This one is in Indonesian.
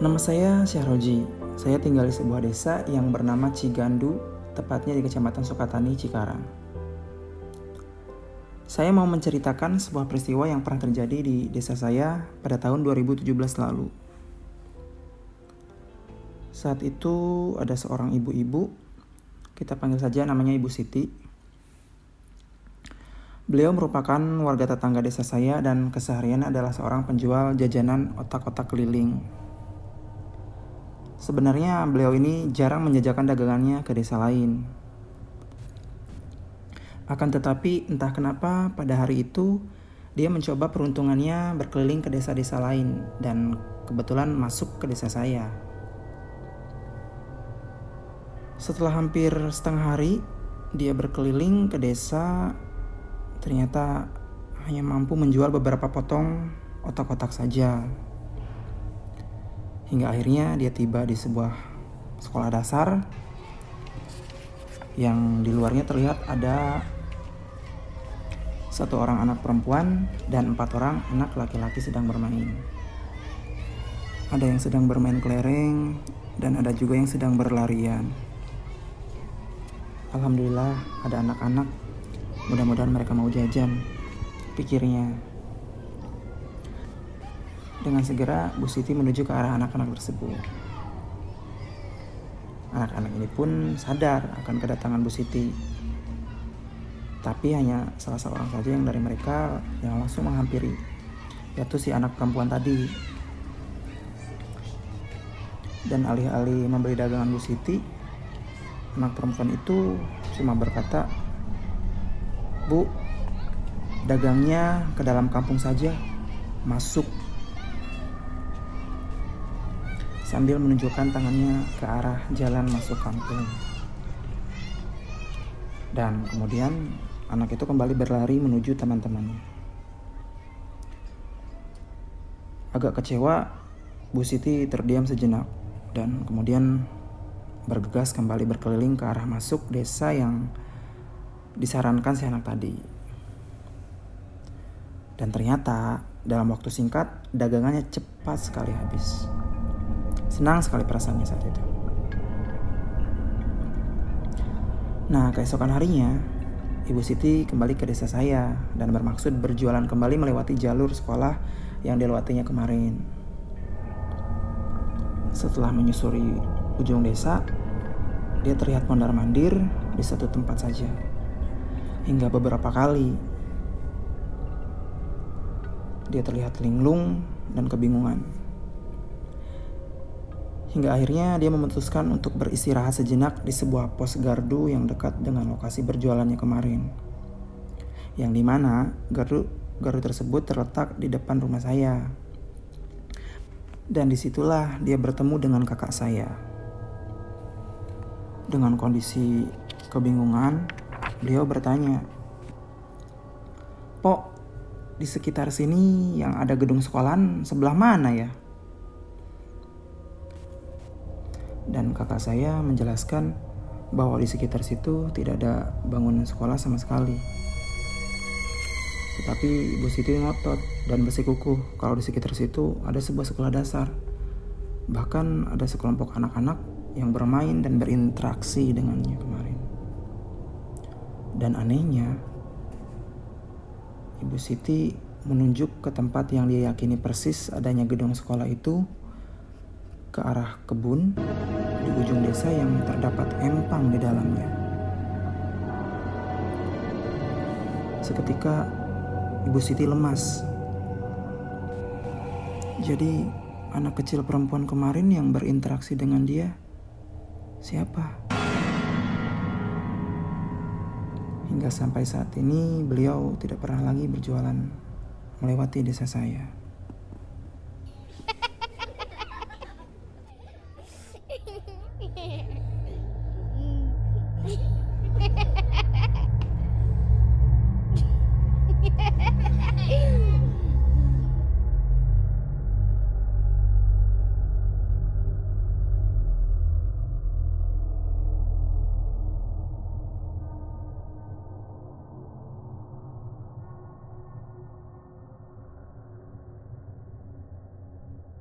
Nama saya Syahroji. Saya tinggal di sebuah desa yang bernama Cigandu, tepatnya di Kecamatan Sukatani, Cikarang. Saya mau menceritakan sebuah peristiwa yang pernah terjadi di desa saya pada tahun 2017 lalu. Saat itu ada seorang ibu-ibu, kita panggil saja namanya Ibu Siti. Beliau merupakan warga tetangga desa saya dan keseharian adalah seorang penjual jajanan otak-otak keliling Sebenarnya beliau ini jarang menjajakan dagangannya ke desa lain. Akan tetapi entah kenapa pada hari itu dia mencoba peruntungannya berkeliling ke desa-desa lain dan kebetulan masuk ke desa saya. Setelah hampir setengah hari dia berkeliling ke desa ternyata hanya mampu menjual beberapa potong otak-otak saja hingga akhirnya dia tiba di sebuah sekolah dasar yang di luarnya terlihat ada satu orang anak perempuan dan empat orang anak laki-laki sedang bermain. Ada yang sedang bermain kelereng dan ada juga yang sedang berlarian. Alhamdulillah ada anak-anak. Mudah-mudahan mereka mau jajan. Pikirnya. Dengan segera, Bu Siti menuju ke arah anak-anak tersebut. Anak-anak ini pun sadar akan kedatangan Bu Siti. Tapi hanya salah seorang saja yang dari mereka yang langsung menghampiri, yaitu si anak perempuan tadi. Dan alih-alih membeli dagangan Bu Siti, anak perempuan itu cuma berkata, Bu, dagangnya ke dalam kampung saja, masuk sambil menunjukkan tangannya ke arah jalan masuk kampung. Dan kemudian anak itu kembali berlari menuju teman-temannya. Agak kecewa, Bu Siti terdiam sejenak dan kemudian bergegas kembali berkeliling ke arah masuk desa yang disarankan si anak tadi. Dan ternyata dalam waktu singkat dagangannya cepat sekali habis. Senang sekali perasaannya saat itu. Nah, keesokan harinya, Ibu Siti kembali ke desa saya dan bermaksud berjualan kembali melewati jalur sekolah yang dilewatinya kemarin. Setelah menyusuri ujung desa, dia terlihat mondar-mandir di satu tempat saja. Hingga beberapa kali dia terlihat linglung dan kebingungan. Hingga akhirnya dia memutuskan untuk beristirahat sejenak di sebuah pos gardu yang dekat dengan lokasi berjualannya kemarin. Yang di mana gardu, gardu tersebut terletak di depan rumah saya. Dan di situlah dia bertemu dengan kakak saya. Dengan kondisi kebingungan, beliau bertanya, Pok, di sekitar sini yang ada gedung sekolahan sebelah mana ya? Dan kakak saya menjelaskan bahwa di sekitar situ tidak ada bangunan sekolah sama sekali. Tetapi Ibu Siti ngotot dan bersikukuh kalau di sekitar situ ada sebuah sekolah dasar. Bahkan ada sekelompok anak-anak yang bermain dan berinteraksi dengannya kemarin. Dan anehnya, Ibu Siti menunjuk ke tempat yang dia yakini persis adanya gedung sekolah itu ke arah kebun di ujung desa yang terdapat empang di dalamnya. Seketika Ibu Siti lemas. Jadi anak kecil perempuan kemarin yang berinteraksi dengan dia siapa? Hingga sampai saat ini beliau tidak pernah lagi berjualan melewati desa saya.